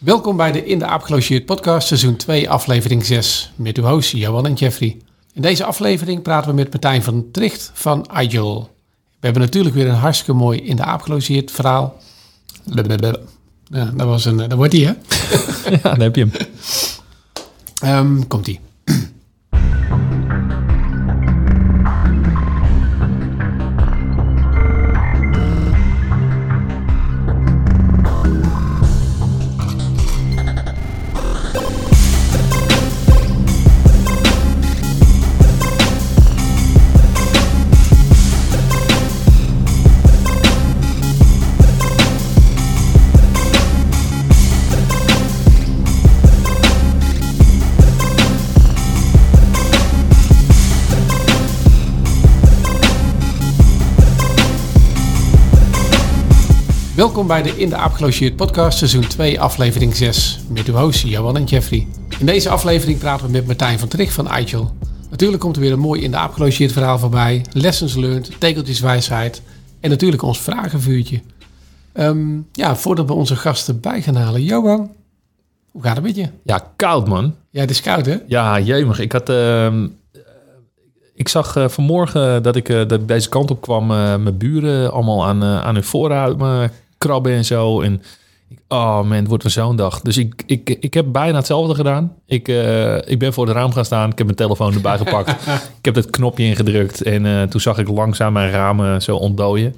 Welkom bij de In de Aap Gelogeerd podcast, seizoen 2, aflevering 6. Met uw hosts Johan en Jeffrey. In deze aflevering praten we met Martijn van Tricht van Agile. We hebben natuurlijk weer een hartstikke mooi In de Aap Gelogeerd verhaal. Blablabla. Ja, dat, was een, dat wordt die, hè? Ja, dan heb je hem. Ehm, Komt-ie. Welkom bij de In de Aap Gelogeerd podcast, seizoen 2, aflevering 6. Met uw hosts Johan en Jeffrey. In deze aflevering praten we met Martijn van Tricht van Agile. Natuurlijk komt er weer een mooi In de Aap Gelogeerd verhaal voorbij. Lessons learned, tekeltjeswijsheid en natuurlijk ons vragenvuurtje. Ehm, ja, voordat we onze gasten bij gaan halen. Johan, hoe gaat het met je? Ja, koud man. Ja, het is koud hè? Ja, jemig. Ik had... ehm, ik zag eh, vanmorgen dat ik, eh, dat ik deze kant op kwam. eh, mijn buren allemaal aan, aan hun voorruimen krabben en zo. En ik, oh man, het wordt weer zo'n dag. Dus ik, ik, ik heb bijna hetzelfde gedaan. Ik, eh, ik ben voor het raam gaan staan. Ik heb mijn telefoon erbij gepakt. ik heb het knopje ingedrukt. En eh, toen zag ik langzaam mijn ramen zo ontdooien.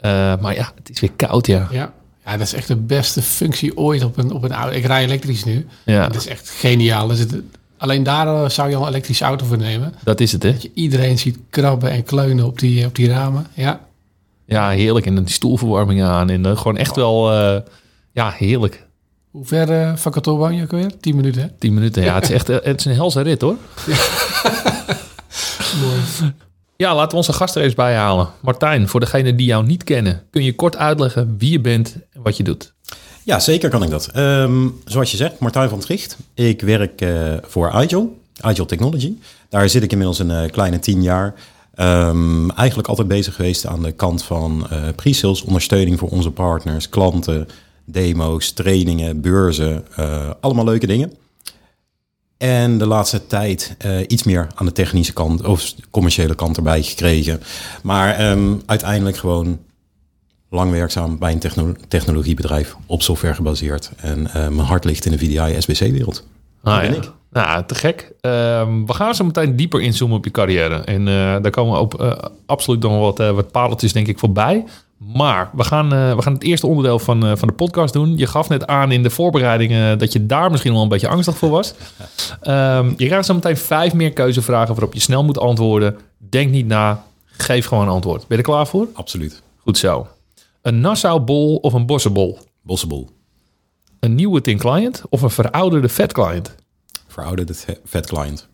Eh, maar ja, het is weer koud, ja. Ja. Ja, dat is echt de beste functie ooit op een, op een auto. Ik rij elektrisch nu. Ja, Dat is echt geniaal. Dus het- alleen daar zou je al een elektrische auto voor nemen. dat is het, hè? Dat je iedereen ziet krabben en kleunen op die, op die ramen. Ja. Ja, heerlijk. En dan die stoelverwarming aan. En eh, gewoon echt wel... eh, ja, heerlijk. Hoe ver eh, van kantoor woon je ook weer? 10 minuten, hè? 10 minuten. Ja, het is echt het is een helse rit hoor. Mooi. Ja, laten we onze gast er eens bij halen. Martijn, voor degenen die jou niet kennen, kun je kort uitleggen wie je bent en wat je doet? Ja, zeker kan ik dat. Ehm, zoals je zegt, Martijn van Tricht. Ik werk eh, voor Agile, Agile Technology. Daar zit ik inmiddels een kleine tien jaar. Ehm, eigenlijk altijd bezig geweest aan de kant van eh pre-sales, ondersteuning voor onze partners, klanten, demo's, trainingen, beurzen. eh, allemaal leuke dingen. En de laatste tijd eh, iets meer aan de technische kant of commerciële kant erbij gekregen. Maar ehm, uiteindelijk gewoon lang werkzaam bij een techno- technologiebedrijf op software gebaseerd. En mijn hart ligt in de VDI SBC-wereld. Ah, ben ja. ik. Nou, te gek. Ehm, we gaan zo meteen dieper inzoomen op je carrière. En eh, daar komen ook eh, absoluut nog wat, eh, wat pareltjes denk ik voorbij. Maar we gaan, we gaan het eerste onderdeel van, van de podcast doen. Je gaf net aan in de voorbereidingen dat je daar misschien wel een beetje angstig voor was. Ehm, je krijgt zo meteen vijf meer keuzevragen waarop je snel moet antwoorden. Denk niet na, geef gewoon een antwoord. Ben je er klaar voor? Absoluut. Goed zo. Een Nassau-bol of een Bossenbol? Bossable. Een nieuwe Tin Client of een verouderde Fat Client? Verouderde vet client.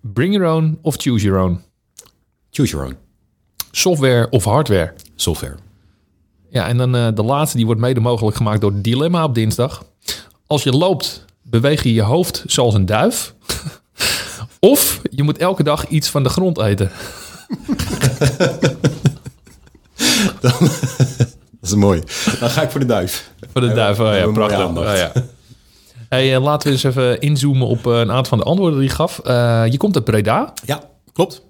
Bring your own of choose your own? Choose your own. Software of hardware? Software. Ja, en dan eh, de laatste, die wordt mede mogelijk gemaakt door Dilemma op dinsdag. Als je loopt, beweeg je je hoofd zoals een duif. of je moet elke dag iets van de grond eten. Dat is mooi. Dan ga ik voor de duif. Voor de duif, oh ja, prachtig. Oh ja. Hey, eh, laten we eens even inzoomen op eh, een aantal van de antwoorden die je gaf. Eh, je komt uit Breda. Ja, klopt.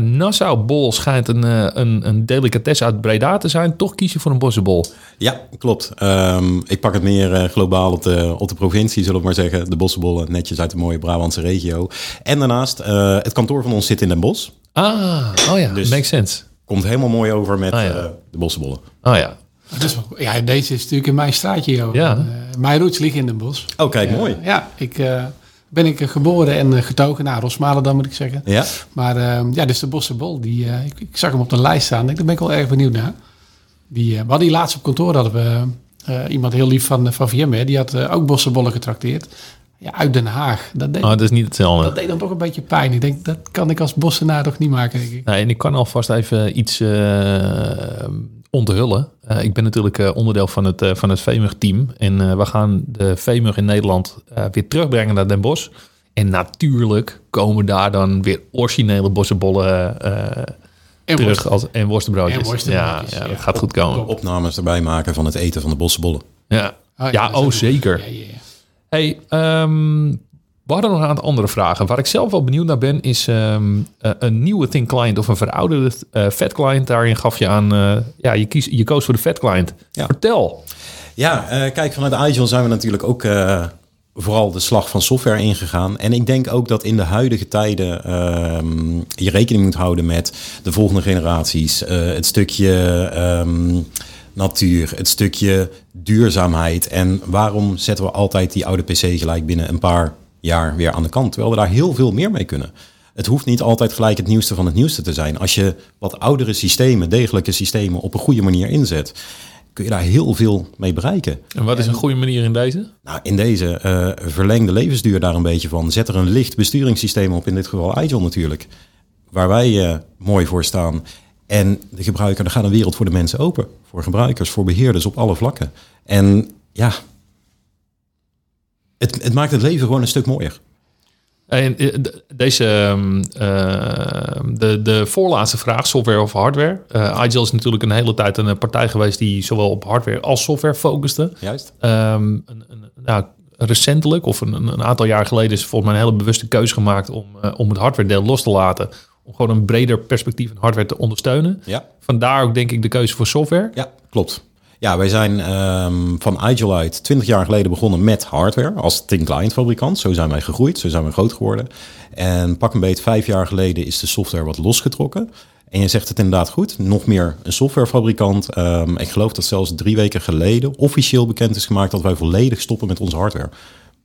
Nassau-bol schijnt een, een, een delicatesse uit Breda te zijn. Toch kies je voor een bossenbol. Ja, klopt. Ehm, ik pak het meer globaal op de, op de provincie, zullen we maar zeggen. De bossenbollen, netjes uit de mooie Brabantse regio. En daarnaast, het kantoor van ons zit in Den Bosch. Ah, oh ja, Dus- makes sense. Komt helemaal mooi over met Ah, ja. eh, de bossenbollen. Oh ja, Dat is wel, ja, deze is natuurlijk in mijn straatje, joh. Ja. Eh, mijn roots liggen in Den Bosch. Oh, kijk, mooi. Ja, ik eh, ben ik eh, geboren en eh, getogen. Nou, Rosmalen dan moet ik zeggen. Ja, Maar eh, ja, dus de Bossenbol, die, eh, ik, ik zag hem op de lijst staan. Ik- Daar ben ik wel erg benieuwd naar. Die, eh, we hadden die laatst op kantoor, hadden we eh, iemand heel lief van, van VMware. Die had eh, ook Bossenbollen getrakteerd. Ja, uit Den Haag. Dat deed, oh, dat is niet hetzelfde. dat deed dan toch een beetje pijn. Ik denk, dat kan ik als Bossenaar toch niet maken, denk ik. Nee, en ik kan alvast even iets eh, onthullen. Eh, ik ben natuurlijk eh, onderdeel van het, eh, van het VMUG-team. En eh, we gaan de VMUG in Nederland eh, weer terugbrengen naar Den Bosch. En natuurlijk komen daar dan weer originele bossenbollen eh, En terug worst. als, en worstenbroodjes. En worstenbroodjes, ja, ja, ja. dat gaat goed komen. opnames erbij maken van het eten van de bossenbollen. Ja, Oh, ja, oh zeker. Ja, ja, ja. Hey, ehm, we hadden nog een aantal andere vragen. Waar ik zelf wel benieuwd naar ben, is ehm, eh, een nieuwe Thin Client of een verouderde eh Fat Client. Daarin gaf je aan, eh, ja, je, kies, je koos voor de Fat Client. Ja. Vertel. Ja, eh, kijk, vanuit Agile zijn we natuurlijk ook eh, vooral de slag van software ingegaan. En ik denk ook dat in de huidige tijden ehm, je rekening moet houden met de volgende generaties. eh, het stukje natuur, het stukje duurzaamheid. En waarom zetten we altijd die oude PC gelijk binnen een paar jaar weer aan de kant? Terwijl we daar heel veel meer mee kunnen. Het hoeft niet altijd gelijk het nieuwste van het nieuwste te zijn. Als je wat oudere systemen, degelijke systemen, op een goede manier inzet, kun je daar heel veel mee bereiken. En wat is een goede manier in deze? Nou, in deze eh verleng de levensduur daar een beetje van. Zet er een licht besturingssysteem op, in dit geval Agile natuurlijk. Waar wij eh, mooi voor staan. En de gebruiker, er gaat een wereld voor de mensen open. Voor gebruikers, voor beheerders op alle vlakken. En ja, het, het maakt het leven gewoon een stuk mooier. En eh, deze, ehm, eh, de, de voorlaatste vraag, software of hardware. Eh Agile is natuurlijk een hele tijd een partij geweest die zowel op hardware als software focuste. Juist. Ehm, een, een, nou, recentelijk, of een, een aantal jaar geleden, is volgens mij een hele bewuste keuze gemaakt om, om het hardware deel los te laten. Om gewoon een breder perspectief in hardware te ondersteunen. Ja. Vandaar ook denk ik de keuze voor software. Ja, klopt. Ja, wij zijn ehm, van Agile uit 20 jaar geleden begonnen met hardware als thin client fabrikant. Zo zijn wij gegroeid, zo zijn we groot geworden. En pak een beetje vijf jaar geleden is de software wat losgetrokken. En je zegt het inderdaad goed, nog meer een softwarefabrikant. Ehm, ik geloof dat zelfs drie weken geleden officieel bekend is gemaakt dat wij volledig stoppen met onze hardware.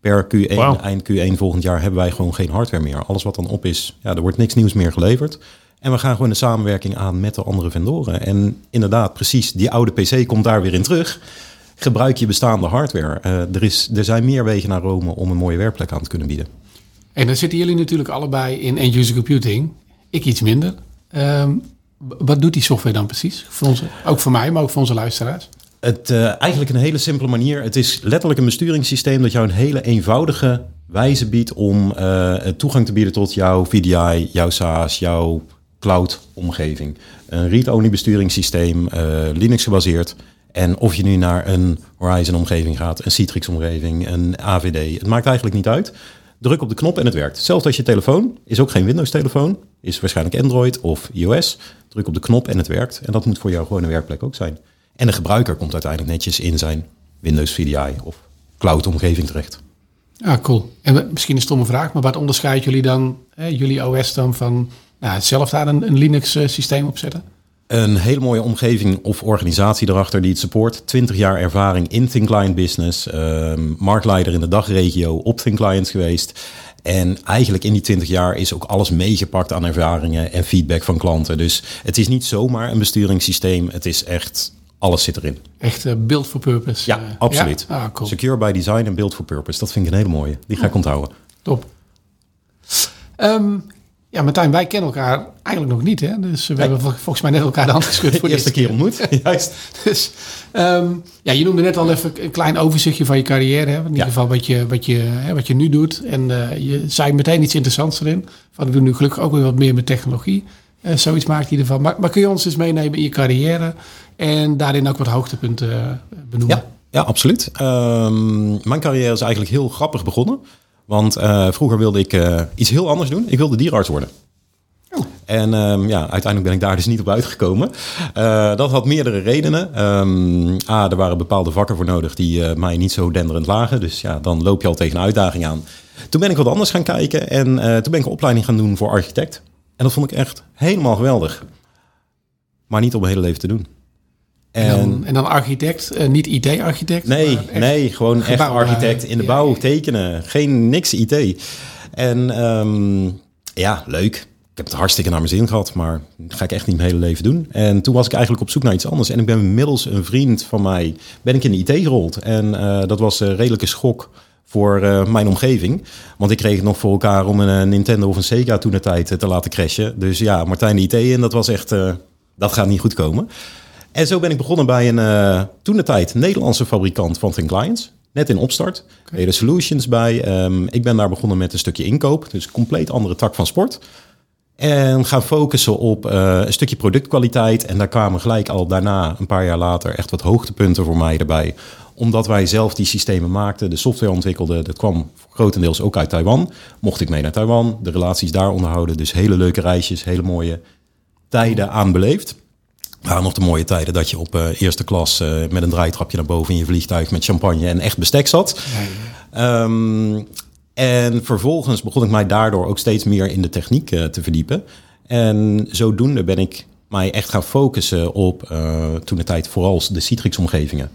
Per Q1, Wauw. eind Q1 volgend jaar hebben wij gewoon geen hardware meer. Alles wat dan op is, ja, er wordt niks nieuws meer geleverd. En we gaan gewoon de samenwerking aan met de andere vendoren. En inderdaad, precies, die oude PC komt daar weer in terug. Gebruik je bestaande hardware. Eh, er, is, er zijn meer wegen naar Rome om een mooie werkplek aan te kunnen bieden. En dan zitten jullie natuurlijk allebei in end-user computing. Ik iets minder. Ehm, wat doet die software dan precies? Voor onze, ook voor mij, maar ook voor onze luisteraars. Het, eh, eigenlijk een hele simpele manier. Het is letterlijk een besturingssysteem dat jou een hele eenvoudige wijze biedt om eh, toegang te bieden tot jouw VDI, jouw SaaS, jouw cloud-omgeving. Een read-only besturingssysteem, eh, Linux gebaseerd. En of je nu naar een Horizon-omgeving gaat, een Citrix-omgeving, een AVD, het maakt eigenlijk niet uit. Druk op de knop en het werkt. Zelfs als je telefoon, is ook geen Windows-telefoon, is waarschijnlijk Android of iOS. Druk op de knop en het werkt. En dat moet voor jou gewoon een werkplek ook zijn. En de gebruiker komt uiteindelijk netjes in zijn Windows VDI of cloud-omgeving terecht. Ah, cool. En misschien een stomme vraag, maar wat onderscheidt jullie dan, hè, jullie OS dan van nou, zelf daar een, een Linux-systeem op zetten? Een hele mooie omgeving of organisatie erachter die het support. 20 jaar ervaring in Thin Client Business. ehm, marktleider in de dagregio op Thin Clients geweest. En eigenlijk in die 20 jaar is ook alles meegepakt aan ervaringen en feedback van klanten. Dus het is niet zomaar een besturingssysteem. Het is echt, alles zit erin. Echt eh, build for purpose. Ja, eh, absoluut. Ja? Ah, cool. Secure by design en build for purpose. Dat vind ik een hele mooie. Die ga ik onthouden. Top. Ehm, ja, Martijn, wij kennen elkaar eigenlijk nog niet. Hè? Dus we hebben vol- volgens mij net elkaar de hand geschud voor de eerste keer ontmoet. Juist. Dus, ehm, ja, je noemde net al even een klein overzichtje van je carrière. Hè? In ieder Ja. geval wat je, wat, je, hè, wat je nu doet. En eh, je zei meteen iets interessants erin. Van, ik doe nu gelukkig ook weer wat meer met technologie. Eh, zoiets maakt ieder geval. Maar, maar kun je ons eens meenemen in je carrière? En daarin ook wat hoogtepunten eh, benoemen? Ja, ja absoluut. Ehm, mijn carrière is eigenlijk heel grappig begonnen. Want eh, vroeger wilde ik iets heel anders doen. Ik wilde dierenarts worden. Oh. En ehm, ja, uiteindelijk ben ik daar dus niet op uitgekomen. Dat had meerdere redenen. Ehm, A, er waren bepaalde vakken voor nodig die mij niet zo denderend lagen. Dus ja, dan loop je al tegen een uitdaging aan. Toen ben ik wat anders gaan kijken en toen ben ik een opleiding gaan doen voor architect. En dat vond ik echt helemaal geweldig. Maar niet om mijn hele leven te doen. En, dan, en dan architect, eh, niet IT-architect? Nee, nee, gewoon echt architect eh, in de bouw, ja. tekenen. Geen niks IT. En ehm, ja, leuk. Ik heb het hartstikke naar mijn zin gehad, maar dat ga ik echt niet mijn hele leven doen. En toen was ik eigenlijk op zoek naar iets anders. En ik ben inmiddels een vriend van mij, ben ik in de IT gerold. En eh, dat was een redelijke schok voor eh, mijn omgeving. Want ik kreeg het nog voor elkaar om een eh, Nintendo of een Sega toen de tijd eh, te laten crashen. Dus ja, Martijn de IT in, dat was echt, dat gaat niet goed komen. En zo ben ik begonnen bij een eh toen de tijd Nederlandse fabrikant van Thin Clients. Net in opstart. Okay. Er solutions bij. Ehm, ik ben daar begonnen met een stukje inkoop. Dus een compleet andere tak van sport. En gaan focussen op eh, een stukje productkwaliteit. En daar kwamen gelijk al daarna, een paar jaar later, echt wat hoogtepunten voor mij erbij. Omdat wij zelf die systemen maakten, de software ontwikkelden. Dat kwam grotendeels ook uit Taiwan. Mocht ik mee naar Taiwan, de relaties daar onderhouden. Dus hele leuke reisjes, hele mooie tijden aan beleefd. waren nog de mooie tijden dat je op eh, eerste klas eh, met een draaitrapje naar boven in je vliegtuig met champagne en echt bestek zat. Ehm, en vervolgens begon ik mij daardoor ook steeds meer in de techniek eh, te verdiepen. En zodoende ben ik mij echt gaan focussen op eh, toen de tijd vooral de Citrix-omgevingen.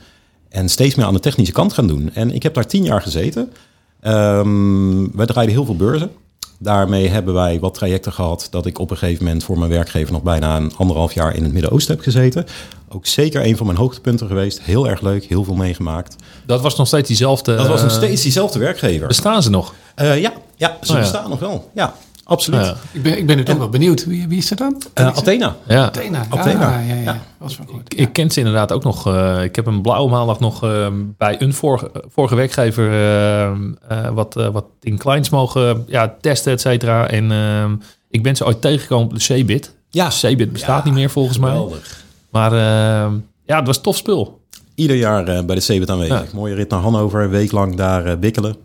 En steeds meer aan de technische kant gaan doen. En ik heb daar tien jaar gezeten. Ehm wij draaiden heel veel beurzen. Daarmee hebben wij wat trajecten gehad dat ik op een gegeven moment voor mijn werkgever nog bijna een anderhalf jaar in het Midden-Oosten heb gezeten. Ook zeker een van mijn hoogtepunten geweest. Heel erg leuk, heel veel meegemaakt. Dat was nog steeds diezelfde... Dat was nog eh, steeds diezelfde werkgever. Bestaan ze nog? Eh, ja, ja, ze Oh ja. bestaan nog wel. Ja, absoluut. Ja. Ik ben, ik ben nu toch wel benieuwd. Wie, wie is er dan? Eh, Athena. Ja. Athena. Athena. Ah, ja, ja. Ja. Was wel goed. Ik ken ze inderdaad ook nog. eh, ik heb een blauwe maandag nog eh, bij een vorige, vorige werkgever wat, eh, wat in clients mogen ja, testen, et cetera. En ik ben ze ooit tegengekomen op de Cbit. Ja. Cbit bestaat Ja, niet meer volgens mij. Geweldig. Maar eh, ja, het was tof spul. Ieder jaar eh, bij de CeBIT aanwezig. Ja. Mooie rit naar Hannover, een week lang daar bikkelen.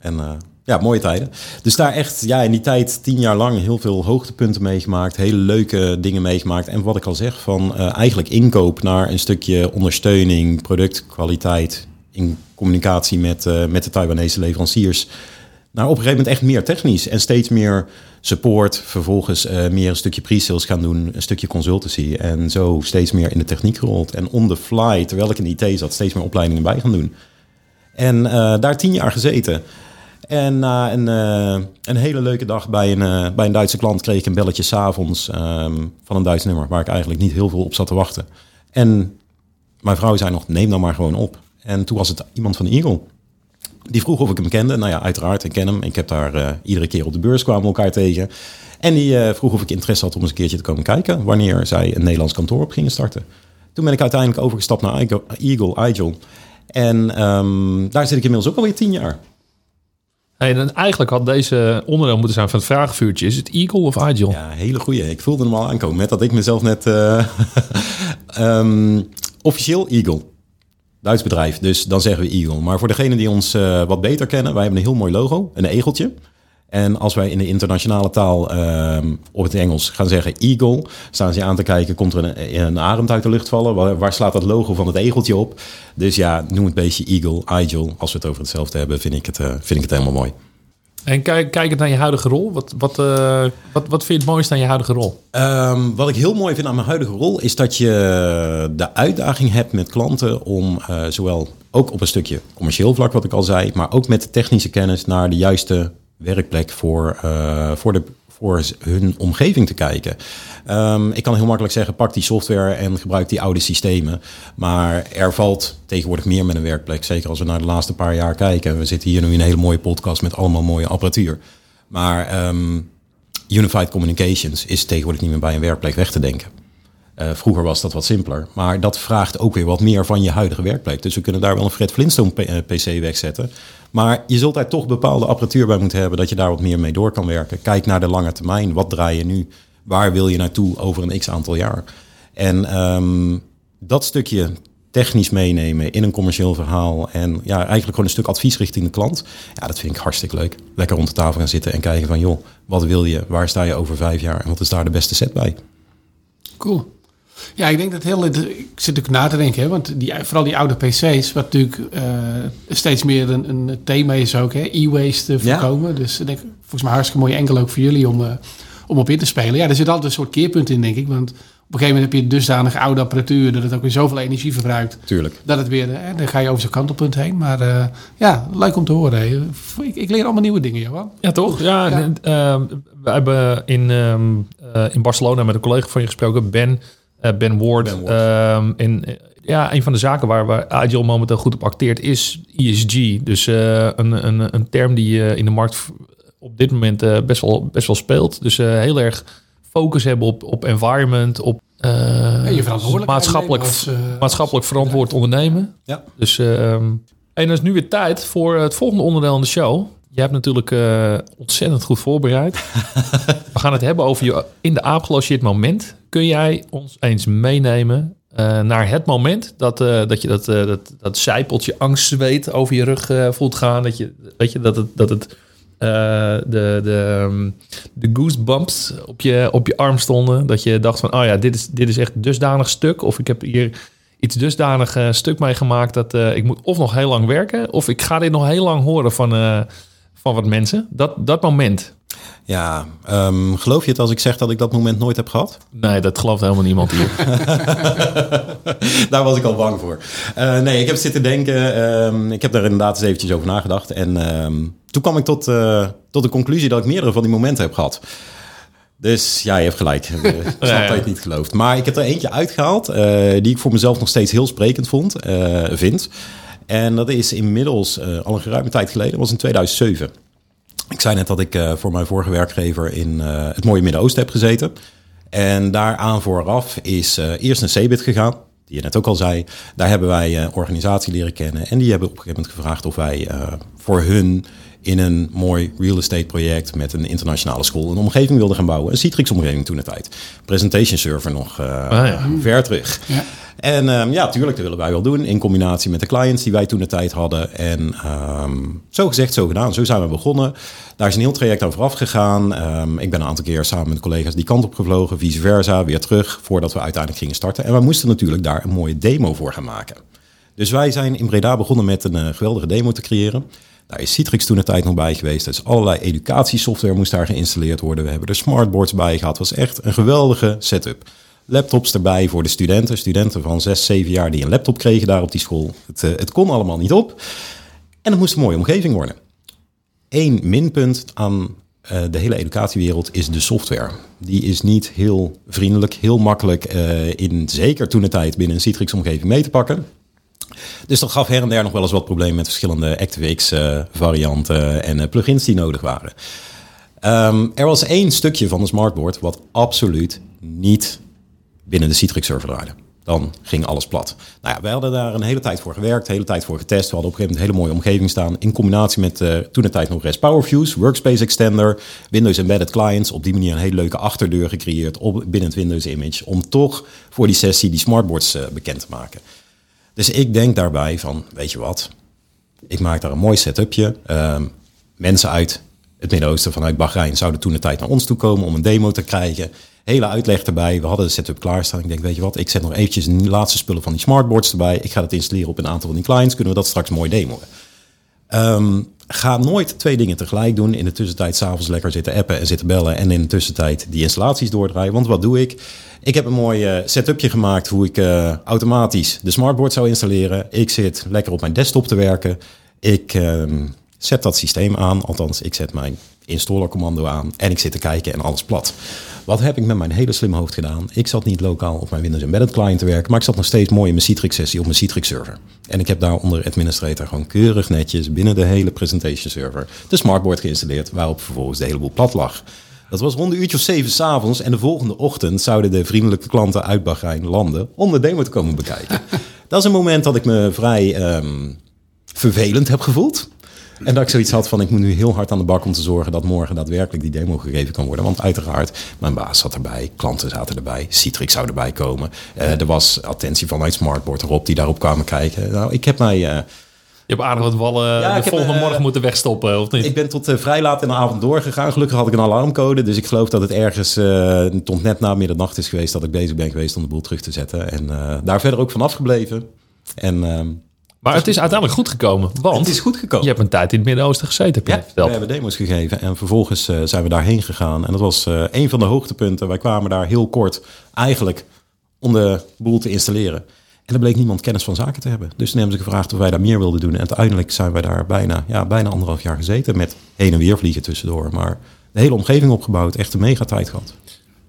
En eh, ja, mooie tijden. Dus daar echt, ja, in die tijd tien jaar lang heel veel hoogtepunten meegemaakt. Hele leuke dingen meegemaakt. En wat ik al zeg, van eh, eigenlijk inkoop naar een stukje ondersteuning, productkwaliteit. In communicatie met, eh, met de Taiwanese leveranciers. Nou, op een gegeven moment echt meer technisch en steeds meer support. Vervolgens eh, meer een stukje pre-sales gaan doen, een stukje consultancy. En zo steeds meer in de techniek gerold. En on the fly, terwijl ik in de IT zat, steeds meer opleidingen bij gaan doen. En daar tien jaar gezeten. En na een, eh, een hele leuke dag bij een, eh, bij een Duitse klant kreeg ik een belletje s'avonds avonds van een Duits nummer, waar ik eigenlijk niet heel veel op zat te wachten. En mijn vrouw zei nog, neem nou maar gewoon op. En toen was het iemand van Eagle. Die vroeg of ik hem kende. Nou ja, uiteraard, ik ken hem. Ik heb daar eh, iedere keer op de beurs kwamen we elkaar tegen. En die eh, vroeg of ik interesse had om eens een keertje te komen kijken... wanneer zij een Nederlands kantoor op gingen starten. Toen ben ik uiteindelijk overgestapt naar Eagle, Eagle. En ehm, daar zit ik inmiddels ook alweer tien jaar. En eigenlijk had deze onderdeel moeten zijn van het vragenvuurtje. Is het Eagle of Agile? Ja, hele goeie. Ik voelde hem al aankomen met dat ik mezelf net... eh, ehm, officieel Eagle. Duits bedrijf, dus dan zeggen we Eagle. Maar voor degenen die ons eh, wat beter kennen, wij hebben een heel mooi logo, een egeltje. En als wij in de internationale taal ehm, op het Engels gaan zeggen Eagle, staan ze aan te kijken, komt er een, een arend uit de lucht vallen? Waar, waar slaat dat logo van het egeltje op? Dus ja, noem het beestje Eagle, Agile. Als we het over hetzelfde hebben, vind ik het, eh, vind ik het helemaal mooi. En kijk, kijkend naar je huidige rol. Wat, wat, eh, wat, wat vind je het mooiste aan je huidige rol? Ehm, wat ik heel mooi vind aan mijn huidige rol is dat je de uitdaging hebt met klanten om eh, zowel ook op een stukje commercieel vlak, wat ik al zei, maar ook met de technische kennis naar de juiste werkplek voor, eh, voor, de, voor hun omgeving te kijken. Ehm, ik kan heel makkelijk zeggen, pak die software en gebruik die oude systemen. Maar er valt tegenwoordig meer met een werkplek. Zeker als we naar de laatste paar jaar kijken. We zitten hier nu in een hele mooie podcast met allemaal mooie apparatuur. Maar ehm, Unified Communications is tegenwoordig niet meer bij een werkplek weg te denken. Eh, vroeger was dat wat simpeler. Maar dat vraagt ook weer wat meer van je huidige werkplek. Dus we kunnen daar wel een Fred Flintstone P- eh, PC wegzetten. Maar je zult daar toch bepaalde apparatuur bij moeten hebben... dat je daar wat meer mee door kan werken. Kijk naar de lange termijn. Wat draai je nu? Waar wil je naartoe over een x-aantal jaar? En ehm, dat stukje technisch meenemen in een commercieel verhaal... en ja, eigenlijk gewoon een stuk advies richting de klant... ja, dat vind ik hartstikke leuk. Lekker rond de tafel gaan zitten en kijken van... joh, wat wil je? Waar sta je over vijf jaar? En wat is daar de beste set bij? Cool. Ja, ik denk dat heel. Ik zit ook na te denken, hè, want die, vooral die oude PC's, wat natuurlijk eh, steeds meer een, een thema is ook, hè, e-waste Ja. voorkomen. Dus ik denk, volgens mij hartstikke mooie enkel ook voor jullie om, eh, om op in te spelen. Ja, er zit altijd een soort keerpunt in, denk ik. Want op een gegeven moment heb je dusdanig oude apparatuur dat het ook weer zoveel energie verbruikt. Tuurlijk. Dat het weer, hè, dan ga je over zo'n kantelpunt heen. Maar eh, ja, leuk om te horen. hè. Ik, ik leer allemaal nieuwe dingen, Johan. Ja, toch? Ja, Ja. en, ehm, we hebben in, ehm, eh, in Barcelona met een collega van je gesproken, Ben, eh, ben Ward. Ben Ward. Ehm, en eh, ja, een van de zaken waar, waar Agile momenteel goed op acteert is ESG. Dus eh, een, een, een term die eh, in de markt op dit moment eh, best, wel, best wel speelt. Dus eh, heel erg focus hebben op, op environment, op eh, je maatschappelijk, als, eh, maatschappelijk verantwoord ondernemen. Ja. Dus, ehm, en dan is nu weer tijd voor het volgende onderdeel in de show. je hebt natuurlijk eh, ontzettend goed voorbereid. We gaan het hebben over je in de aap gelogeerd moment. Kun jij ons eens meenemen eh, naar het moment dat, eh, dat je dat, eh, dat, dat zijpeltje angstzweet over je rug voelt gaan? Dat, je, weet je, dat het, dat het de, de, ehm, de goosebumps op je, op je arm stonden. Dat je dacht van, oh ja, dit is, dit is echt dusdanig stuk. Of ik heb hier iets dusdanig stuk meegemaakt dat eh, ik moet of nog heel lang werken... of ik ga dit nog heel lang horen van, van wat mensen. Dat, dat moment. Ja, ehm, geloof je het als ik zeg dat ik dat moment nooit heb gehad? Nee, dat gelooft helemaal niemand hier. daar was ik al bang voor. Eh, nee, ik heb zitten denken. ehm, ik heb daar inderdaad eens eventjes over nagedacht. En ehm, toen kwam ik tot, eh, tot de conclusie dat ik meerdere van die momenten heb gehad. Dus ja, je hebt gelijk. Ik snap Ja, ja. dat je het niet gelooft. Maar ik heb er eentje uitgehaald eh, die ik voor mezelf nog steeds heel sprekend vond, eh, vind. En dat is inmiddels eh, al een geruime tijd geleden. Dat was in 2007. Ik zei net dat ik eh, voor mijn vorige werkgever in eh, het mooie Midden-Oosten heb gezeten. En daaraan vooraf is eh, eerst een CBIT gegaan, die je net ook al zei. Daar hebben wij een organisatie leren kennen. En die hebben op een gegeven moment gevraagd of wij eh, voor hun in een mooi real estate project met een internationale school een omgeving wilden gaan bouwen. Een Citrix-omgeving toen de tijd. Presentation server nog eh, ja. ver terug. Ja. En ehm, ja, tuurlijk, dat willen wij wel doen. In combinatie met de clients die wij toen de tijd hadden. En ehm, zo gezegd, zo gedaan. Zo zijn we begonnen. Daar is een heel traject aan vooraf gegaan. Ehm, ik ben een aantal keer samen met collega's die kant op gevlogen. Vice versa, weer terug. Voordat we uiteindelijk gingen starten. En wij moesten natuurlijk daar een mooie demo voor gaan maken. Dus wij zijn in Breda begonnen met een eh, geweldige demo te creëren. Daar is Citrix toen de tijd nog bij geweest. Dus allerlei educatiesoftware moest daar geïnstalleerd worden. We hebben er smartboards bij gehad. Het was echt een geweldige setup. Laptops erbij voor de studenten. Studenten van 6, 7 jaar die een laptop kregen daar op die school. Het, eh, het kon allemaal niet op. En het moest een mooie omgeving worden. Eén minpunt aan eh, de hele educatiewereld is de software. Die is niet heel vriendelijk, heel makkelijk eh, in, zeker toen de tijd, binnen een Citrix-omgeving mee te pakken. Dus dat gaf her en der nog wel eens wat problemen met verschillende ActiveX-varianten en plugins die nodig waren. Ehm, er was één stukje van de smartboard wat absoluut niet binnen de Citrix-server draaide. Dan ging alles plat. Nou ja, wij hadden daar een hele tijd voor gewerkt, een hele tijd voor getest. We hadden op een gegeven moment een hele mooie omgeving staan. In combinatie met eh, toen de tijd nog REST PowerViews, Workspace Extender, Windows Embedded Clients. Op die manier een hele leuke achterdeur gecreëerd op, binnen het Windows Image. Om toch voor die sessie die smartboards eh, bekend te maken. Dus ik denk daarbij van, weet je wat, ik maak daar een mooi setupje. Ehm, mensen uit het Midden-Oosten, vanuit Bahrein, zouden toen de tijd naar ons toe komen om een demo te krijgen. Hele uitleg erbij. We hadden de setup klaarstaan. Ik denk, weet je wat, ik zet nog eventjes de laatste spullen van die smartboards erbij. Ik ga dat installeren op een aantal van die clients. Kunnen we dat straks mooi demoen. Ehm, ga nooit twee dingen tegelijk doen. In de tussentijd s'avonds lekker zitten appen en zitten bellen. En in de tussentijd die installaties doordraaien. Want wat doe ik? Ik heb een mooi eh, setupje gemaakt hoe ik eh, automatisch de smartboard zou installeren. Ik zit lekker op mijn desktop te werken. Ik ehm, zet dat systeem aan. Althans, ik zet mijn installercommando aan. En ik zit te kijken en alles plat. Wat heb ik met mijn hele slim hoofd gedaan? Ik zat niet lokaal op mijn Windows Embedded client te werken, maar ik zat nog steeds mooi in mijn Citrix sessie op mijn Citrix server. En ik heb daar onder administrator gewoon keurig netjes binnen de hele presentation server de smartboard geïnstalleerd, waarop vervolgens de hele boel plat lag. Dat was rond een uurtje of zeven s'avonds en de volgende ochtend zouden de vriendelijke klanten uit Bahrein landen om de demo te komen bekijken. Dat is een moment dat ik me vrij ehm, vervelend heb gevoeld. En dat ik zoiets had van, ik moet nu heel hard aan de bak om te zorgen dat morgen daadwerkelijk die demo gegeven kan worden. Want uiteraard, mijn baas zat erbij, klanten zaten erbij, Citrix zou erbij komen. Eh, er was attentie vanuit Smartboard erop die daarop kwamen kijken. Nou, ik heb mij... eh, Je hebt aardig wat wallen Ja, ik de volgende eh, morgen moeten wegstoppen, of niet? ik ben tot eh, vrij laat in de avond doorgegaan. Gelukkig had ik een alarmcode. Dus ik geloof dat het ergens eh, tot net na middernacht is geweest dat ik bezig ben geweest om de boel terug te zetten. En eh, daar verder ook van afgebleven. En ehm, maar het is uiteindelijk goed gekomen, want het is goed gekomen. je hebt een tijd in het Midden-Oosten gezeten, heb je Ja, we hebben demo's gegeven en vervolgens eh, zijn we daarheen gegaan. En dat was eh, een van de hoogtepunten. Wij kwamen daar heel kort eigenlijk om de boel te installeren. En er bleek niemand kennis van zaken te hebben. Dus toen hebben ze gevraagd of wij daar meer wilden doen. En uiteindelijk zijn wij daar bijna, ja, bijna anderhalf jaar gezeten met heen en weer vliegen tussendoor. Maar de hele omgeving opgebouwd, echt een mega tijd gehad.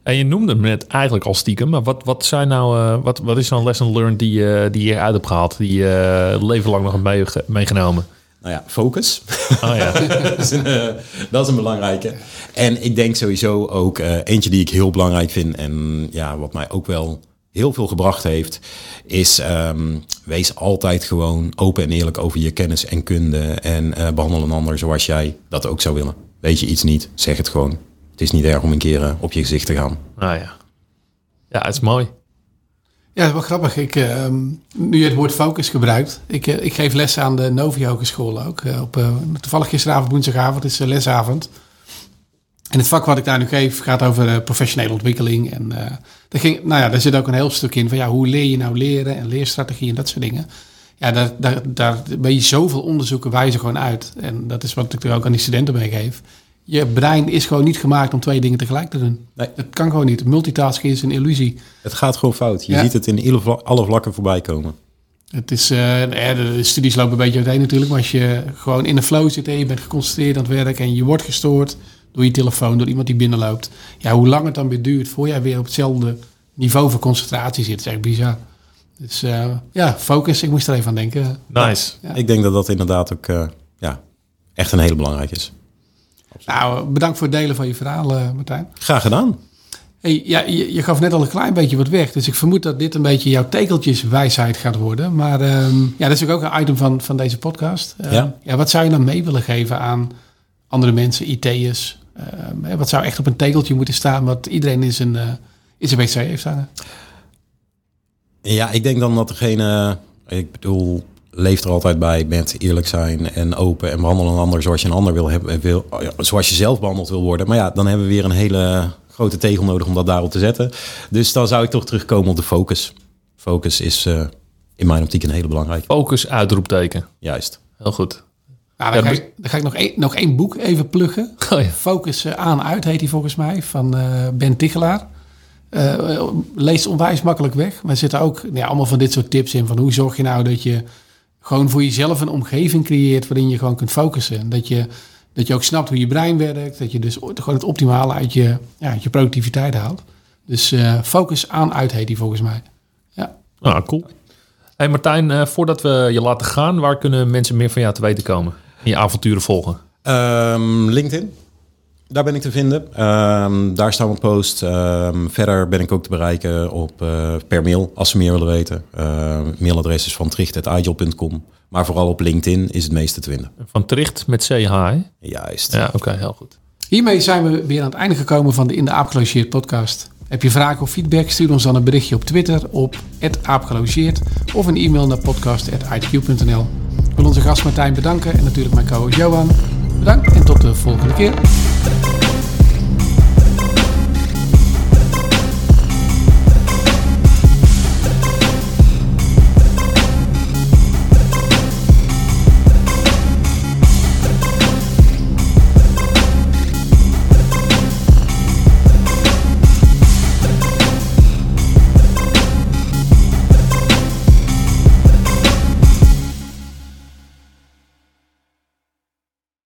En je noemde hem net eigenlijk al stiekem, maar wat, wat, zijn nou, eh, wat, wat is nou een lesson learned die, je die je eruit hebt gehaald, die je uh, leven lang nog hebt meege- meegenomen? Nou ja, focus. Oh ja. dat, is een, eh, dat is een belangrijke. En ik denk sowieso ook eh, eentje die ik heel belangrijk vind. En ja, wat mij ook wel heel veel gebracht heeft, is ehm, wees altijd gewoon open en eerlijk over je kennis en kunde. En eh, behandel een ander zoals jij dat ook zou willen. Weet je iets niet, zeg het gewoon. Het is niet erg om een keer eh, op je gezicht te gaan. Nou ja. Ja, het is mooi. Ja, dat is wel grappig. Ik, ehm, nu je het woord focus gebruikt. Ik, eh, ik geef les aan de Novi Hogeschool ook. eh, op, eh, toevallig gisteravond, woensdagavond, is lesavond. En het vak wat ik daar nu geef gaat over professionele ontwikkeling. En eh, daar, ging, nou ja, daar zit ook een heel stuk in van ja, hoe leer je nou leren en leerstrategie en dat soort dingen. Ja, daar, daar, daar ben je zoveel onderzoeken wijzen gewoon uit. En dat is wat ik er ook aan die studenten meegeef. Je brein is gewoon niet gemaakt om twee dingen tegelijk te doen. Nee. Dat kan gewoon niet. Multitasking is een illusie. Het gaat gewoon fout. Je Ja. ziet het in alle vla- alle vlakken voorbij komen. Het is, eh, ja, de, de studies lopen een beetje uiteen natuurlijk. Maar als je gewoon in een flow zit en je bent geconcentreerd aan het werk en je wordt gestoord door je telefoon, door iemand die binnenloopt. Ja, hoe lang het dan weer duurt voor jij weer op hetzelfde niveau van concentratie zit, is echt bizar. Dus eh, ja, focus, ik moest er even aan denken. Nice. Ja. Ik denk dat dat inderdaad ook eh, ja, echt een hele belangrijke is. Nou, bedankt voor het delen van je verhaal, eh, Martijn. Graag gedaan. Hey, ja, je, je gaf net al een klein beetje wat weg. Dus ik vermoed dat dit een beetje jouw tekeltjeswijsheid gaat worden. Maar ehm, ja, dat is ook een item van, van deze podcast. Eh, Ja. ja, wat zou je dan mee willen geven aan andere mensen, IT'ers? Ehm, hè, wat zou echt op een tegeltje moeten staan wat iedereen in zijn, eh, in zijn wc heeft staan? Ja, ik denk dan dat degene, ik bedoel, leef er altijd bij met eerlijk zijn en open en behandel een ander zoals je een ander wil hebben, wil, ja, zoals je zelf behandeld wil worden. Maar ja, dan hebben we weer een hele grote tegel nodig om dat daarop te zetten. Dus dan zou ik toch terugkomen op de focus. Focus is eh, in mijn optiek een hele belangrijke. Focus, uitroepteken. Juist. Heel goed. Nou, dan, Ja, ga ik, dan ga ik nog één, nog één boek even pluggen. Oh ja. Focus eh, aan uit heet hij volgens mij, van eh, Ben Tichelaar. Eh, leest onwijs makkelijk weg. Maar er zitten ook ja, allemaal van dit soort tips in. Van hoe zorg je nou dat je gewoon voor jezelf een omgeving creëert waarin je gewoon kunt focussen. Dat je, dat je ook snapt hoe je brein werkt. Dat je dus gewoon het optimale uit je, ja, uit je productiviteit haalt. Dus eh, focus aan uit heet hij volgens mij. Ja. Ah, cool. Hey Martijn, eh, voordat we je laten gaan, waar kunnen mensen meer van jou te weten komen? En je avonturen volgen? Ehm, LinkedIn. Daar ben ik te vinden. Ehm, daar staan we post. Ehm, verder ben ik ook te bereiken op, eh, per mail, als ze meer willen weten. Ehm mailadres is van tricht.igel.com. Maar vooral op LinkedIn is het meeste te vinden. Van Tricht met CH, hè? Juist. Ja, oké, heel goed. Hiermee zijn we weer aan het einde gekomen van de In de Aap Gelogeerd podcast. Heb je vragen of feedback? Stuur ons dan een berichtje op Twitter op aapgelogeerd of een e-mail naar podcast.itq.nl. Ik wil onze gast Martijn bedanken en natuurlijk mijn co-host Johan. Bedankt en tot de volgende keer.